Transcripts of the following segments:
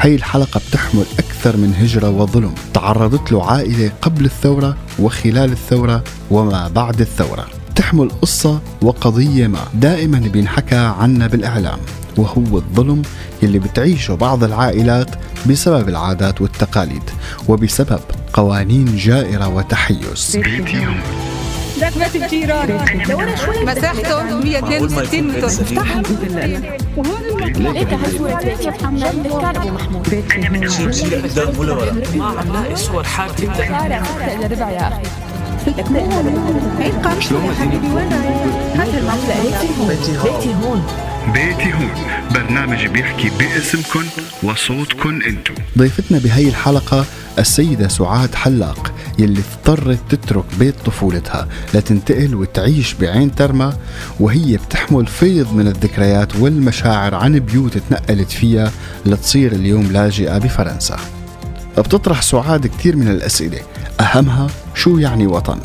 هي الحلقة بتحمل أكثر من هجرة وظلم. تعرضت له عائلة قبل الثورة وخلال الثورة وما بعد الثورة. تحمل قصة وقضية ما دائما بينحكى عنا بالإعلام وهو الظلم يلي بتعيشه بعض العائلات بسبب العادات والتقاليد وبسبب قوانين جائرة وتحيز. بيت الجيران مساحته 162 متر هالصورة بيتي محمد كان ابو محمود بيتي شيل شيل قدام ولا ورا ما عم لاقي صور شارع الا ربع يا أخي شلون بيتي هون. بيتي هون برنامج بيحكي باسمكن وصوتكن انتو. ضيفتنا بهي الحلقة السيدة سعاد حلاق. يلي اضطرت تترك بيت طفولتها لتنتقل وتعيش بعين ترمى وهي بتحمل فيض من الذكريات والمشاعر عن بيوت تنقلت فيها لتصير اليوم لاجئة بفرنسا. بتطرح سعاد كثير من الأسئلة أهمها شو يعني وطن؟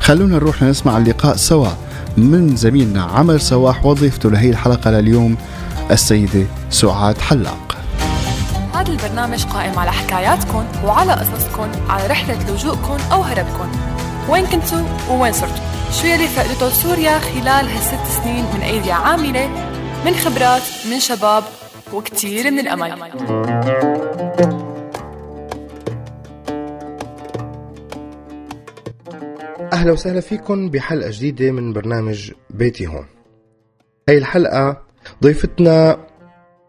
خلونا نروح نسمع اللقاء سوا من زميلنا عمر سواح وظيفته لهي الحلقة لليوم السيدة سعاد حلاق. هذا البرنامج قائم على حكاياتكم وعلى قصصكم على رحلة لجوءكم أو هربكم وين كنتوا ووين صرتوا شو يلي فقدته سوريا خلال هالست سنين من أيدي عاملة؟ من خبرات من شباب وكتير من الأمل. أهلا وسهلا فيكم بحلقة جديدة من برنامج بيتي هون. هاي الحلقة ضيفتنا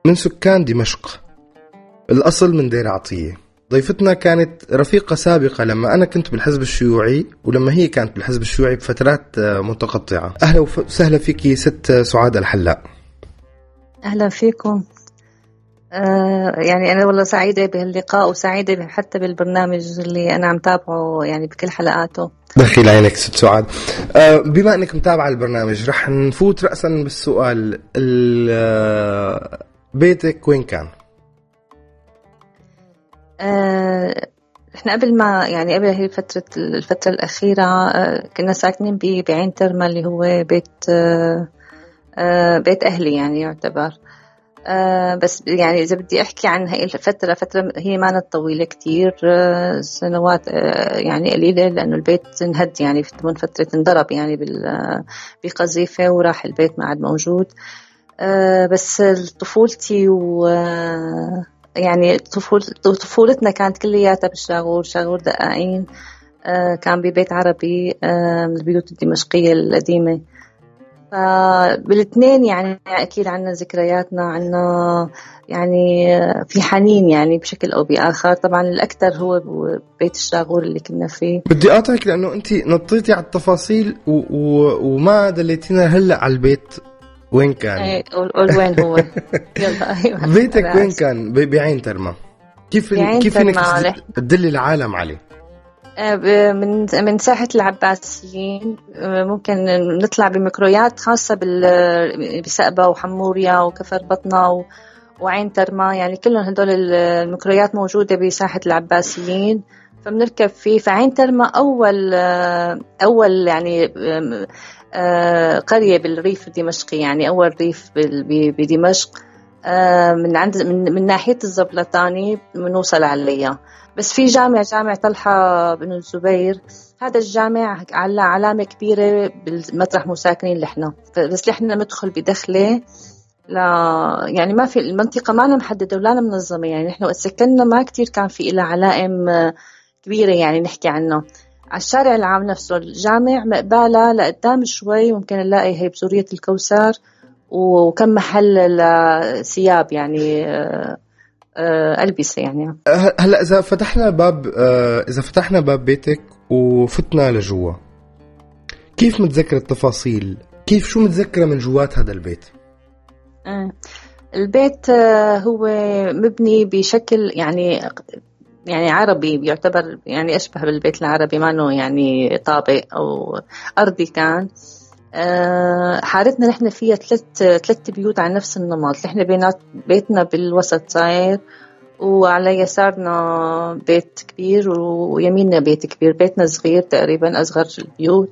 من سكان دمشق. الأصل من دير عطية. ضيفتنا كانت رفيقة سابقة لما أنا كنت بالحزب الشيوعي ولما هي كانت بالحزب الشيوعي بفترات متقطعة. أهلا وسهلا فيكي ست سعاد الحلاق. أهلا فيكم. آه يعني أنا والله سعيدة بهاللقاء وسعيدة حتى بالبرنامج اللي أنا عم تابعه يعني بكل حلقاته. دخيل عينك ست سعاد. آه بما أنك متابعة البرنامج رح نفوت رأسا بالسؤال بيتك وين كان؟ آه إحنا قبل ما يعني قبل هي فترة الفترة الأخيرة آه كنا ساكنين بعين ترما اللي هو بيت آه بيت أهلي يعني يعتبر. بس يعني إذا بدي أحكي عن هاي الفترة فترة هي ما طويلة كتير سنوات يعني قليلة لأنه البيت انهد يعني من فترة انضرب يعني بقذيفة وراح البيت ما عاد موجود. بس طفولتي و يعني طفول طفولتنا كانت كلياتها بالشاغور شاغور دقاقين آه كان ببيت عربي آه من البيوت الدمشقية القديمة. فبالاثنين يعني أكيد عنا ذكرياتنا عنا يعني في حنين يعني بشكل أو بآخر. طبعا الأكثر هو بيت الشاغور اللي كنا فيه. بدي أقاطعك لأنه أنت نطيتي على التفاصيل و... و... وما دليتينا هلأ على البيت. وين كان؟ إيه قول وين هو؟ يلا أيوه بيتك وين كان؟ بعين ترما؟ كيف كيف إنك تدلي العالم عليه؟ من من ساحة العباسيين ممكن نطلع بميكرويات خاصة بسقبة وحموريا وكفر بطنة وعين ترما يعني كلهم هدول الميكرويات موجودة بساحة العباسيين. فبنركب فيه. فعين ترما أول أول يعني قرية بالريف الدمشقي يعني أول ريف بدمشق من عند من, من ناحية الزبلطاني بنوصل عليها بس في جامع جامع طلحة بن الزبير. هذا الجامع على علامة كبيرة بالمطرح مساكنين لحنا بس لحنا ندخل بدخلة لا يعني ما في المنطقة ما محددة ولا منظمة يعني نحن وقت سكننا ما كتير كان في لها علائم كبيرة يعني نحكي عنها. على الشارع العام نفسه الجامع مقبالة لقدام شوي ممكن نلاقي هي بسورية الكوثر وكم محل لثياب يعني ألبسة يعني هلأ إذا فتحنا باب إذا فتحنا باب بيتك وفتنا لجوا كيف متذكر التفاصيل؟ كيف شو متذكرة من جوات هذا البيت؟ البيت هو مبني بشكل يعني يعني عربي بيعتبر يعني أشبه بالبيت العربي ما إنه يعني طابق أو أرضي كان. حارتنا نحن فيها ثلاث ثلاث بيوت على نفس النمط. نحن بينات بيتنا بالوسط صاير وعلى يسارنا بيت كبير ويميننا بيت كبير. بيتنا صغير تقريبا أصغر البيوت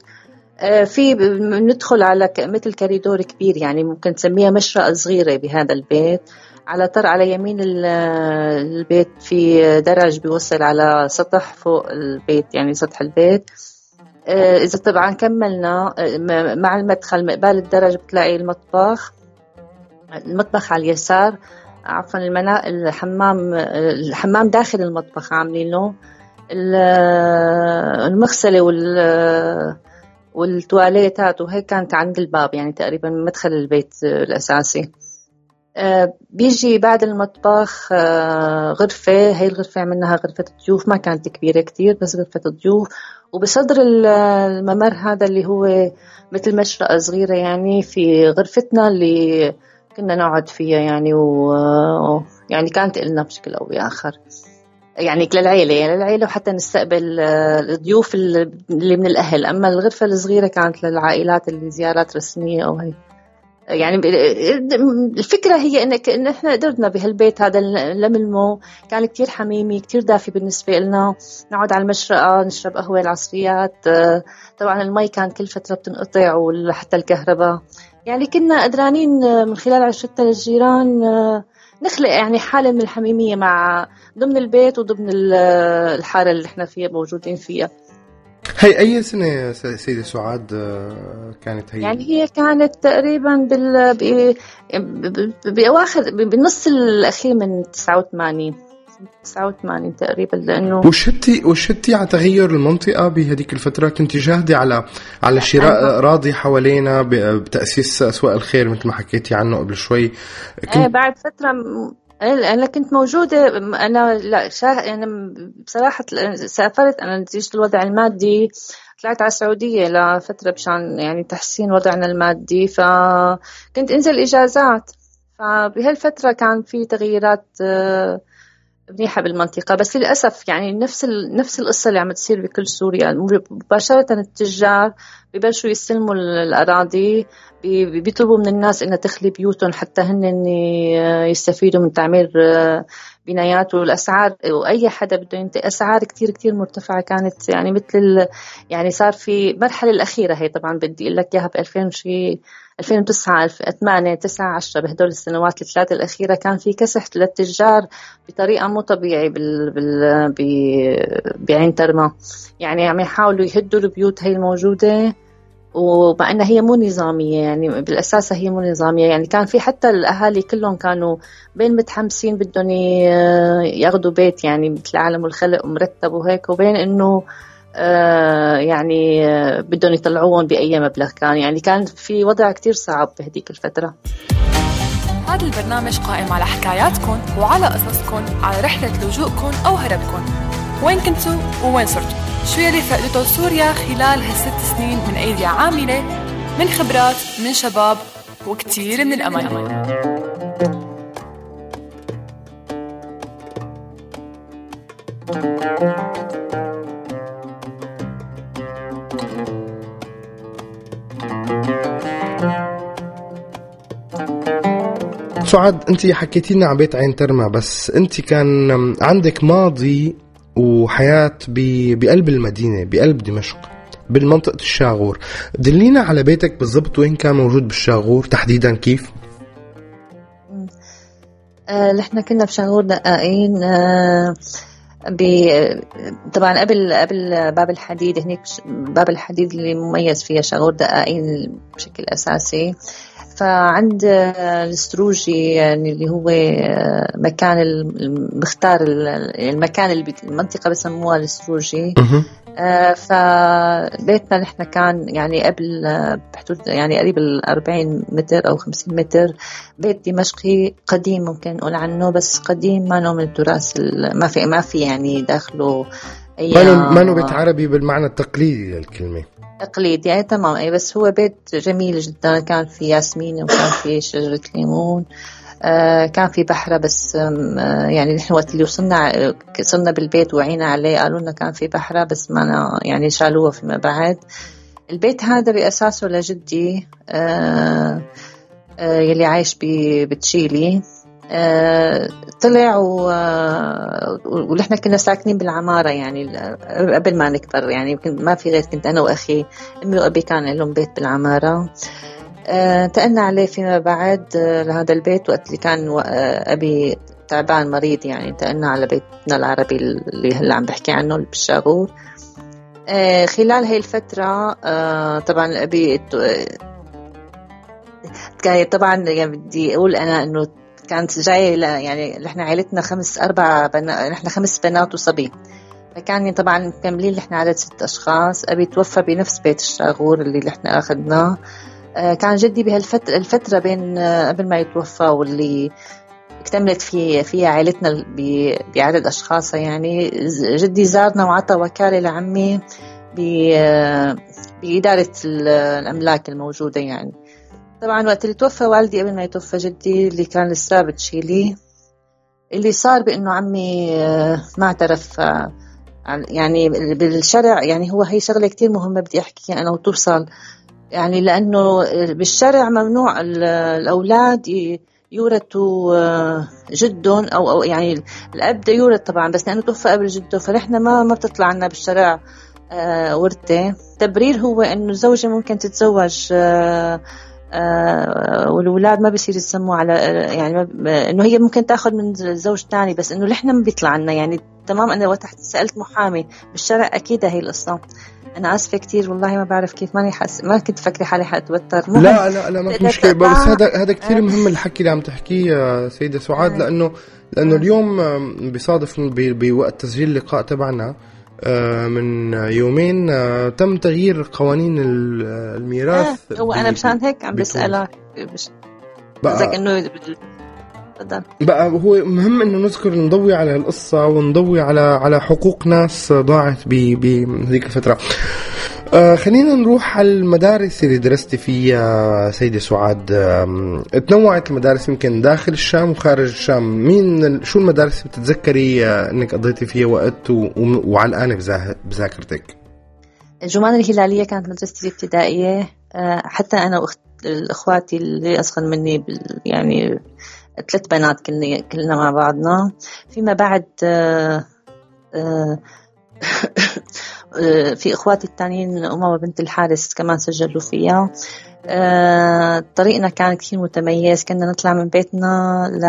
في بندخل على مثل كريدور كبير يعني ممكن تسميها مشرقة صغيرة بهذا البيت. على طر على يمين البيت في درج بيوصل على سطح فوق البيت يعني سطح البيت. إذا طبعا كملنا مع المدخل مقبال الدرج بتلاقي المطبخ. المطبخ على اليسار عفوا المنا... الحمام الحمام داخل المطبخ عاملينه. المغسلة وال والتواليتات وهيك كانت عند الباب يعني تقريبا مدخل البيت الأساسي. آه، بيجي بعد المطبخ آه، غرفة هي الغرفة عملناها غرفة ضيوف ما كانت كبيرة كتير بس غرفة ضيوف وبصدر الممر هذا اللي هو مثل مشرقة صغيرة يعني في غرفتنا اللي كنا نقعد فيها يعني و يعني كانت لنا بشكل أو بآخر. يعني للعيلة يعني للعيلة وحتى نستقبل آه، الضيوف اللي من الأهل. أما الغرفة الصغيرة كانت للعائلات اللي زيارات رسمية أو هي يعني الفكرة هي إنك إن إحنا قدرنا بهالبيت هذا لملمه كان كتير حميمي كتير دافي بالنسبة لنا نقعد على المشرقة نشرب قهوة العصريات. طبعا المي كان كل فترة بتنقطع وحتى الكهرباء. يعني كنا قدرانين من خلال عشرتنا للجيران نخلق يعني حالة من الحميمية مع ضمن البيت وضمن الحارة اللي إحنا فيها موجودين فيها. هي أي سنة سيدة سعاد آه، كانت هي؟ يعني هي كانت تقريبا بال بأواخر بالنص الأخير من 89 89 تقريبا لأنه وشتي وشتي على تغير المنطقة بهذيك الفترة؟ كنت جاهدة على على شراء اراضي حوالينا بتأسيس أسواق الخير مثل ما حكيتي عنه قبل شوي. كنت... إيه بعد فترة أنا كنت موجودة أنا لا شاه يعني بصراحة سافرت أنا نتيجه الوضع المادي طلعت على السعودية لفترة مشان يعني تحسين وضعنا المادي فكنت إنزل إجازات. فبهالفترة كان في تغييرات آه، منيحه بالمنطقة بس للأسف يعني نفس نفس القصة اللي عم تصير بكل سوريا. مباشرة التجار ببلشوا يستلموا الأراضي بيطلبوا من الناس إنها تخلي بيوتهم حتى هن يستفيدوا من تعمير آه، بنايات والأسعار وأي حدا بده ينتقل أسعار كثير كثير مرتفعة كانت يعني مثل يعني صار في المرحله الأخيرة هي طبعا بدي أقول لك إياها ب 2000 شيء 2009 2008 9 10 بهدول السنوات الثلاثه الأخيرة كان في كسح للتجار بطريقة مو طبيعي بال بال بعين ترما يعني عم يحاولوا يهدوا البيوت هي الموجودة. ومع إنها هي مو نظامية يعني بالأساس هي مو نظامية. يعني كان في حتى الأهالي كلهم كانوا بين متحمسين بدهم ياخذوا بيت يعني مثل العالم والخلق ومرتب وهيك وبين إنه آه يعني آه بدهم يطلعوهم بأي مبلغ كان. يعني كان في وضع كتير صعب بهديك الفترة. هذا البرنامج قائم على حكاياتكم وعلى قصصكم على رحلة لجوءكم أو هربكم وين كنتوا ووين صرتوا؟ شو يلي فقدته سوريا خلال هالست سنين من أيدي عاملة من خبرات من شباب وكتير من الأمل. سعاد انت حكيتي لنا عن بيت عين ترمى بس انت كان عندك ماضي وحياة بقلب المدينة بقلب دمشق بالمنطقة الشاغور. دلينا على بيتك بالضبط وين كان موجود بالشاغور تحديدا كيف؟ آه نحن كنا بشاغور دقائين آه طبعا قبل قبل باب الحديد هناك باب الحديد اللي مميز فيها شاغور دقائين بشكل أساسي. فعند الستروجي يعني اللي هو مكان المختار المكان اللي المنطقة بسموها الستروجي آه، فبيتنا نحن كان يعني قبل بحدود يعني قريب ال 40 متر أو 50 متر بيت دمشقي قديم ممكن نقول عنه بس قديم ما من التراث ما في ما في يعني داخله اي ما ما بيت عربي بالمعنى التقليدي للكلمة. تقليد يعني تمام أي بس هو بيت جميل جدا كان في ياسمين وكان في شجرة ليمون. آه كان في بحرة بس آه يعني نحن وقت اللي وصلنا صرنا بالبيت وعينا عليه قالوا لنا كان في بحرة بس ما يعني شالوها فيما بعد. البيت هذا بأساسه لجدي آه آه يلي عايش بتشيلي. آه، طلع و... آه، ونحن كنا ساكنين بالعمارة يعني قبل ما نكبر يعني ما في غير كنت أنا وأخي أمي وأبي كان لهم بيت بالعمارة. انتقلنا عليه فيما بعد لهذا البيت وقت اللي كان أبي تعبان مريض يعني انتقلنا على بيتنا العربي اللي هلا عم بحكي عنه بالشاغور. خلال هاي الفترة طبعا أبي طبعا يعني بدي أقول أنا إنه كانت جاية يعني نحن عائلتنا خمس أربع. نحن خمس بنات وصبي. فكان طبعا مكملين نحن عدد ست أشخاص. أبي توفى بنفس بيت الشاغور اللي نحن أخذناه. آه، كان جدي بهالفترة الفترة بين آه، قبل ما يتوفى واللي اكتملت في فيها عائلتنا بعدد أشخاص يعني جدي زارنا وعطى وكالة لعمي آه، بإدارة الأملاك الموجودة يعني. طبعا وقت اللي توفى والدي قبل ما يتوفى جدي اللي كان لسه بتشيلي اللي صار بإنه عمي ما اعترف يعني بالشرع يعني هو هي شغلة كتير مهمة بدي أحكيها أنا وتوصل. يعني لأنه بالشرع ممنوع الأولاد يورثوا آه، جدهم أو أو يعني الأب بده يورث طبعا بس لأنه توفى قبل جده فنحن ما ما بتطلع لنا بالشرع آه، ورثة. تبرير هو إنه الزوجة ممكن تتزوج آه، والولاد ما بصير يسموا على يعني إنه هي ممكن تأخذ من زوج ثاني بس إنه نحن ما بيطلع لنا. يعني تمام أنا وقت سألت محامي بالشرع أكيد هي القصة. أنا آسفة كثير والله ما بعرف كيف ماني حس ما كنت فكري حالي حأتوتر. لا لا لا ما في مشكله بس هذا هذا كثير مهم الحكي اللي عم تحكيه سيدة سعاد لأنه لأنه اليوم بيصادف بوقت تسجيل اللقاء تبعنا آه، من يومين آه، تم تغيير قوانين الميراث آه هو أنا مشان هيك عم بسألك بقى إنه تفضل بقى هو مهم إنه نذكر نضوي على القصة ونضوي على على حقوق ناس ضاعت بهذيك الفترة. آه خلينا نروح على المدارس اللي درستي فيها سيدة سعاد. آه تنوعت المدارس يمكن داخل الشام وخارج الشام. مين شو المدارس اللي بتتذكري آه إنك قضيتي فيها وقت وعلقانة بذاكرتك؟ الجمان الهلالية كانت مدرستي الابتدائية. آه حتى أنا وأخت اخواتي اللي اصغر مني يعني ثلاث بنات كلنا كلنا مع بعضنا. فيما بعد آه، آه، في إخواتي الثانيين امه بنت الحارس كمان سجلوا فيها. آه، طريقنا كان كثير متميز. كنا نطلع من بيتنا ل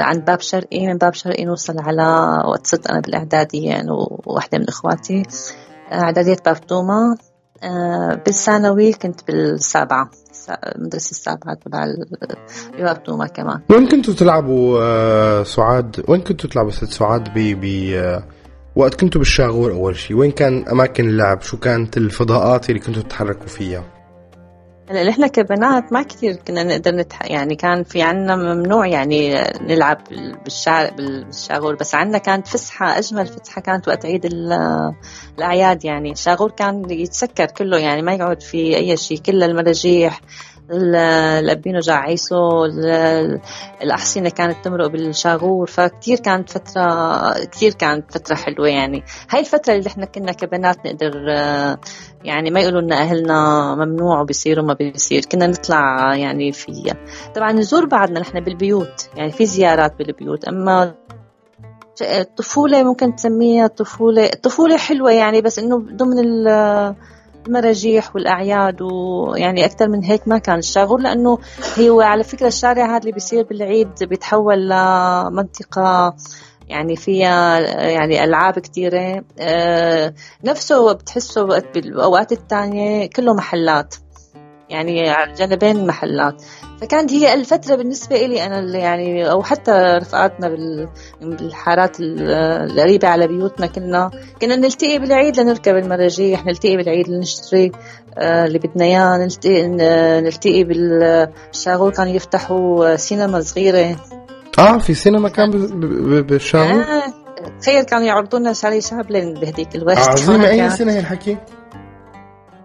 عند باب شرقي. من باب شرقي نوصل على وقت صرت أنا بالإعدادية يعني وواحدة من إخواتي. إعدادية باب توما. بالثانوي كنت بالسابعة. المدرسة السابعة تبع الباب توما كمان. وين كنتوا تلعبوا آه، سعاد؟ وين كنتوا تلعبوا ست سعاد ب ب آه، وقت كنتوا بالشاغور أول شيء؟ وين كان أماكن اللعب؟ شو كانت الفضاءات اللي كنتوا تتحركوا فيها؟ هلا نحن كبنات ما كثير كنا نقدر نتح... يعني كان في عنا ممنوع يعني نلعب بالشارع بالشاغور بس عنا كانت فسحة أجمل فسحة كانت وقت عيد الأعياد يعني. الشاغور كان يتسكر كله يعني ما يقعد في أي شيء كل المراجيح الأبينو جعيسو الأحصنة كانت تمرق بالشاغور فكتير كانت فترة كتير كانت فترة حلوة يعني. هاي الفترة اللي إحنا كنا كبنات نقدر يعني ما يقولوا لنا أهلنا ممنوع وبيصير وما بيصير كنا نطلع يعني فيها. طبعا نزور بعضنا نحن بالبيوت يعني في زيارات بالبيوت أما الطفولة ممكن تسميها طفولة الطفولة حلوة يعني بس إنه ضمن المراجيح والأعياد ويعني أكثر من هيك ما كان الشاغور لأنه هو على فكرة الشارع هذا اللي بيصير بالعيد بيتحول لمنطقة يعني فيها يعني ألعاب كثيرة آه، نفسه بتحسه بالأوقات الثانية كله محلات. يعني على الجانبين محلات. فكانت هي الفترة بالنسبة إلي أنا اللي يعني أو حتى رفقاتنا بالحارات القريبة على بيوتنا كنا كنا نلتقي بالعيد لنركب المراجيح نلتقي بالعيد لنشتري آه، اللي بدنا إياه نلتقي نلتقي بالشاغور كانوا يفتحوا سينما صغيرة. آه في سينما كان بالشاغور؟ آه تخيل كانوا يعرضوا لنا شاري شابلن بهديك الوقت. عظيمة. أي سنة هي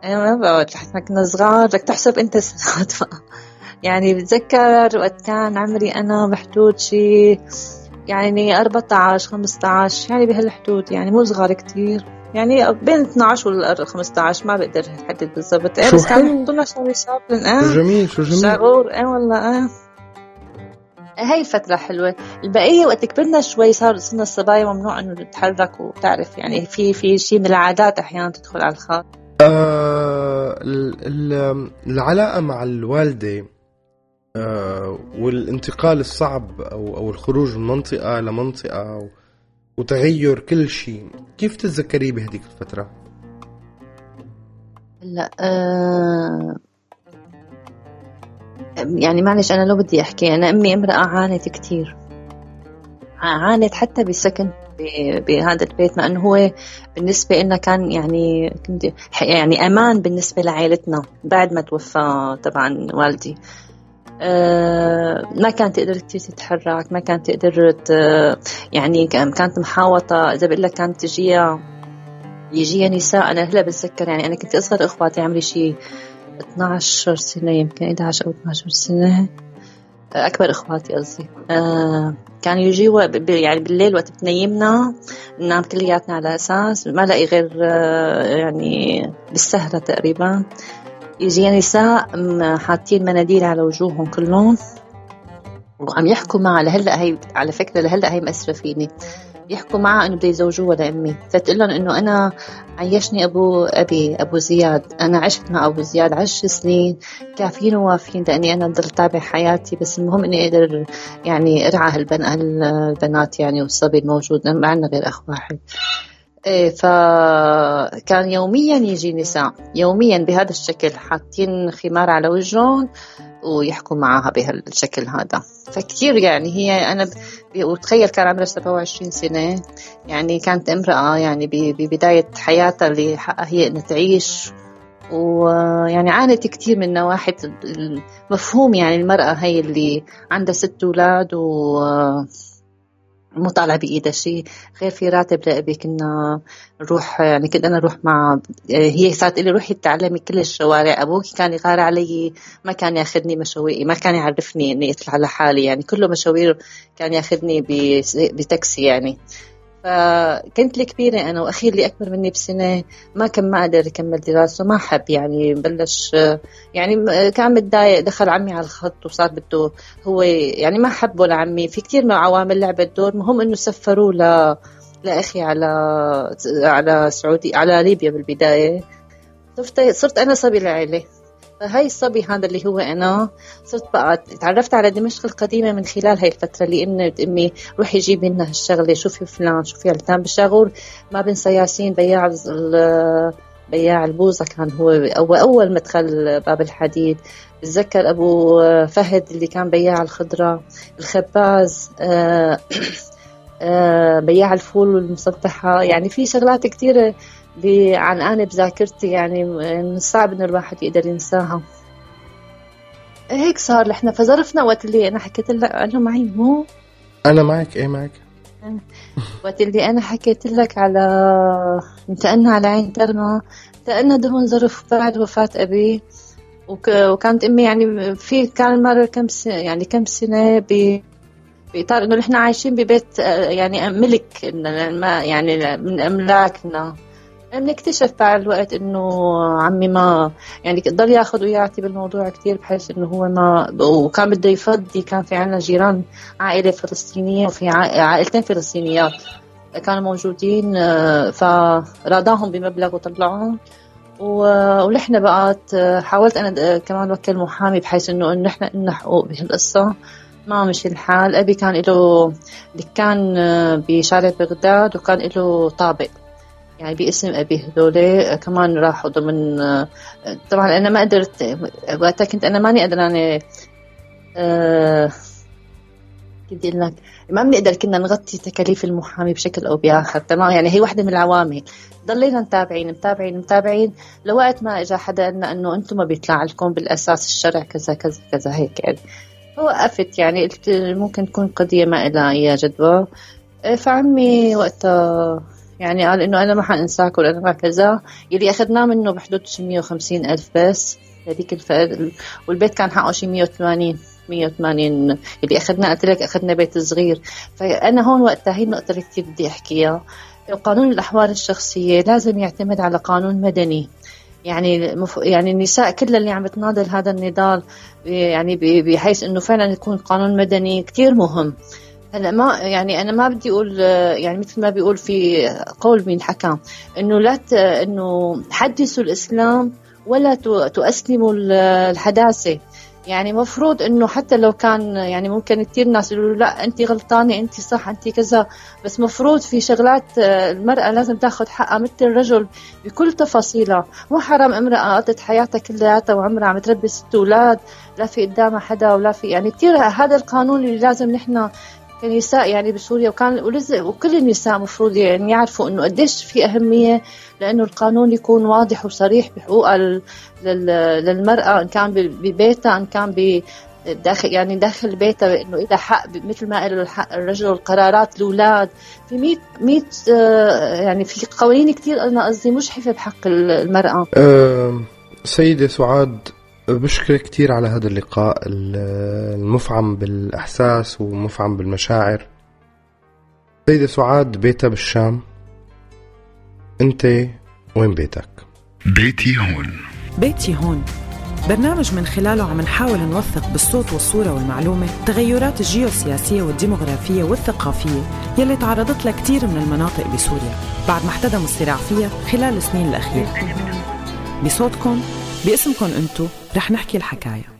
أيوه ما إحنا كنا صغار بدك تحسب أنت سنوات يعني بتذكر وقت كان عمري أنا بحدود شي يعني 14 15 يعني بهالحدود يعني مو صغار كتير. يعني بين 12 وال 15 ما بقدر أحدد بالضبط. إيه بس كانوا يحطوا لنا شوي شابلن آه جميل شو جميل. شعور إيه والله آه هاي الفترة حلوة. البقية وقت كبرنا شوي صار صرنا الصبايا ممنوع إنه نتحرك وتعرف يعني في في شيء من العادات أحيانا تدخل على الخاط آه العلاقة مع الوالدة آه، والانتقال الصعب أو أو الخروج من منطقة لمنطقة وتغير كل شيء كيف تتذكريه بهذيك الفترة؟ هلا آه يعني معلش أنا لو بدي أحكي أنا أمي امرأة عانت كتير عانت حتى بالسكن بهذا البيت مع إنه هو بالنسبة لنا كان يعني يعني أمان بالنسبة لعائلتنا بعد ما توفى طبعا والدي. أه ما كانت تقدر كثير تتحرك ما كانت تقدر يعني كانت محاوطة. إذا بقول لك كانت تجيها يجيها نساء أنا هلا بتذكر يعني أنا كنت أصغر إخواتي عمري شيء 12 سنة يمكن 11 أو 12 سنة. أكبر إخواتي قصدي. آه كانوا يجوا يعني بالليل وقت بتنيمنا ننام كلياتنا على أساس ما لاقي غير آه يعني بالسهرة تقريبا. يجي نساء حاطين مناديل على وجوههم كلهم. وعم يحكوا معها لهلأ هي على فكرة لهلأ هي مأثره فيني. يحكوا معها إنه بده يزوجوها لأمي. فتقول لهم إنه أنا عيشني أبو أبي أبو زياد. أنا عشت مع أبو زياد عشر سنين. كافيين ووافين لأني أنا ضل تابع حياتي. بس المهم إني أقدر يعني أرعى هالبنات يعني والصبي الموجود. ما عندنا غير أخ واحد. إيه فكان يوميا يجي نساء. يوميا بهذا الشكل حاطين خمار على وجههم. ويحكوا معها بهالشكل هذا. فكتير يعني هي أنا وتخيل كان عمرها 27 سنة. يعني كانت امرأة يعني ببداية حياتها اللي حقها هي إنها تعيش. ويعني عانت كتير من نواحي المفهوم يعني المرأة هي اللي عندها ست أولاد و مو طالع بايدها شيء غير في راتب لأبي كنا نروح يعني كنت أنا أروح مع هي صارت لي روحي تعلمي كل الشوارع أبوك كان يغار علي ما كان يأخذني مشاوير ما كان يعرفني إني أطلع لحالي يعني كله مشاوير كان يأخذني بتاكسي يعني. فكنت الكبيرة أنا وأخي اللي أكبر مني بسنة ما كان ما قدر يكمل دراسته ما حب يعني بلش يعني كان متضايق دخل عمي على الخط وصار بده هو يعني ما حبه لعمي. في كثير من عوامل لعبت دور مهم إنه سفروه ل لأخي على على سعودي على ليبيا بالبداية. صرت أنا صبي العيلة فهاي الصبي هذا اللي هو أنا صرت بقى تعرفت على دمشق القديمة من خلال هاي الفترة اللي أمي أمي روحي جيبي لنا هالشغلة شوفي فلان شوفي علتان بالشاغور ما بنسى ياسين بياع بياع البوظة كان هو أول, أول مدخل باب الحديد. بتذكر أبو فهد اللي كان بياع الخضرة الخباز آه، آه، بياع الفول والمسطحة يعني في شغلات كثيرة عن أنا بذاكرتي يعني من صعب إنه الواحد يقدر ينساها. هيك صار إحنا فظرفنا وقت اللي أنا حكيت لك أنا معي مو؟ أنا معك إيه معك. وقت اللي أنا حكيت لك على انتقلنا على عين ترمى انتقلنا دهون ظرف بعد وفاة أبي. وك... وكانت أمي يعني في كان مرة كم سنة يعني كم سنة ب بإطار إنه نحن عايشين ببيت يعني ملك ما يعني من أملاكنا. بنكتشف مع الوقت إنه عمي ما يعني ضل ياخذ ويعطي بالموضوع كثير بحيث إنه هو ما وكان بده يفضي كان في عنا جيران عائلة فلسطينية وفي عائلتين فلسطينيات كانوا موجودين آه، فراضاهم بمبلغ وطلعهم ونحن بقات حاولت أنا كمان وكل محامي بحيث إنه نحن لنا حقوق بهالقصة. ما مشي الحال. أبي كان له دكان آه، بشارع بغداد وكان له طابق. يعني باسم أبي هذول كمان راحوا ضمن طبعا أنا ما قدرت وقتها كنت أنا ماني قدرانة أه بدي لك؟ ما بنقدر كنا نغطي تكاليف المحامي بشكل أو بآخر تمام؟ يعني هي وحدة من العوامل. ضلينا متابعين متابعين متابعين لوقت ما اجى حدا قالنا إنه أنتم ما بيطلع لكم بالأساس الشرع كذا كذا كذا هيك يعني. وقفت يعني قلت ممكن تكون قضية ما لها أي جدوى. فعمي وقتها يعني قال إنه أنا ما حأنساك ولا ما كذا يلي أخذناه منه بحدود 650 ألف بس. هذيك الفئة والبيت كان حقه شي 180 180 اللي اخذنا قلت لك أخذنا بيت صغير. فأنا هون وقتها هي النقطة اللي كثير بدي أحكيها. قانون الأحوال الشخصية لازم يعتمد على قانون مدني. يعني مف... يعني النساء كلها اللي عم بتناضل هذا النضال يعني بحيث إنه فعلا يكون قانون مدني كثير مهم. هلا ما يعني أنا ما بدي أقول يعني مثل ما بيقول في قول مين حكى إنه لا إنه حدثوا الإسلام ولا تؤسلموا الحداثة. يعني مفروض إنه حتى لو كان يعني ممكن كثير ناس يقولوا لا أنت غلطانة أنت صح أنت كذا بس مفروض في شغلات آه، المرأة لازم تاخذ حقها مثل الرجل بكل تفاصيلها. مو حرام امرأة قضت حياتها كلياتها وعمرها عم تربي ست أولاد لا في قدامها حدا ولا في يعني كثير هذا القانون اللي لازم نحن كنساء يعني بسوريا وكان وكل النساء مفروض يعني يعرفوا إنه قديش في أهمية لأنه القانون يكون واضح وصريح بحقوقها للمرأة إن كان ببيتها إن كان داخل يعني داخل بيتها إنه إذا حق مثل ما قال الحق الرجل القرارات الأولاد. في 100 100 آه، يعني في قوانين كثير أنا قصدي مشحفه بحق المرأة. أه سيدة سعاد بشكرك كثير على هذا اللقاء المفعم بالإحساس ومفعم بالمشاعر. سيدة سعاد بيتها بالشام. أنت وين بيتك؟ بيتي هون. بيتي هون. برنامج من خلاله عم نحاول نوثق بالصوت والصورة والمعلومة التغيرات الجيوسياسية والديمغرافية والثقافية يلي تعرضت لها كثير من المناطق بسوريا. بعد ما احتدم الصراع فيها خلال السنين الأخيرة. بصوتكم باسمكم انتو رح نحكي الحكاية.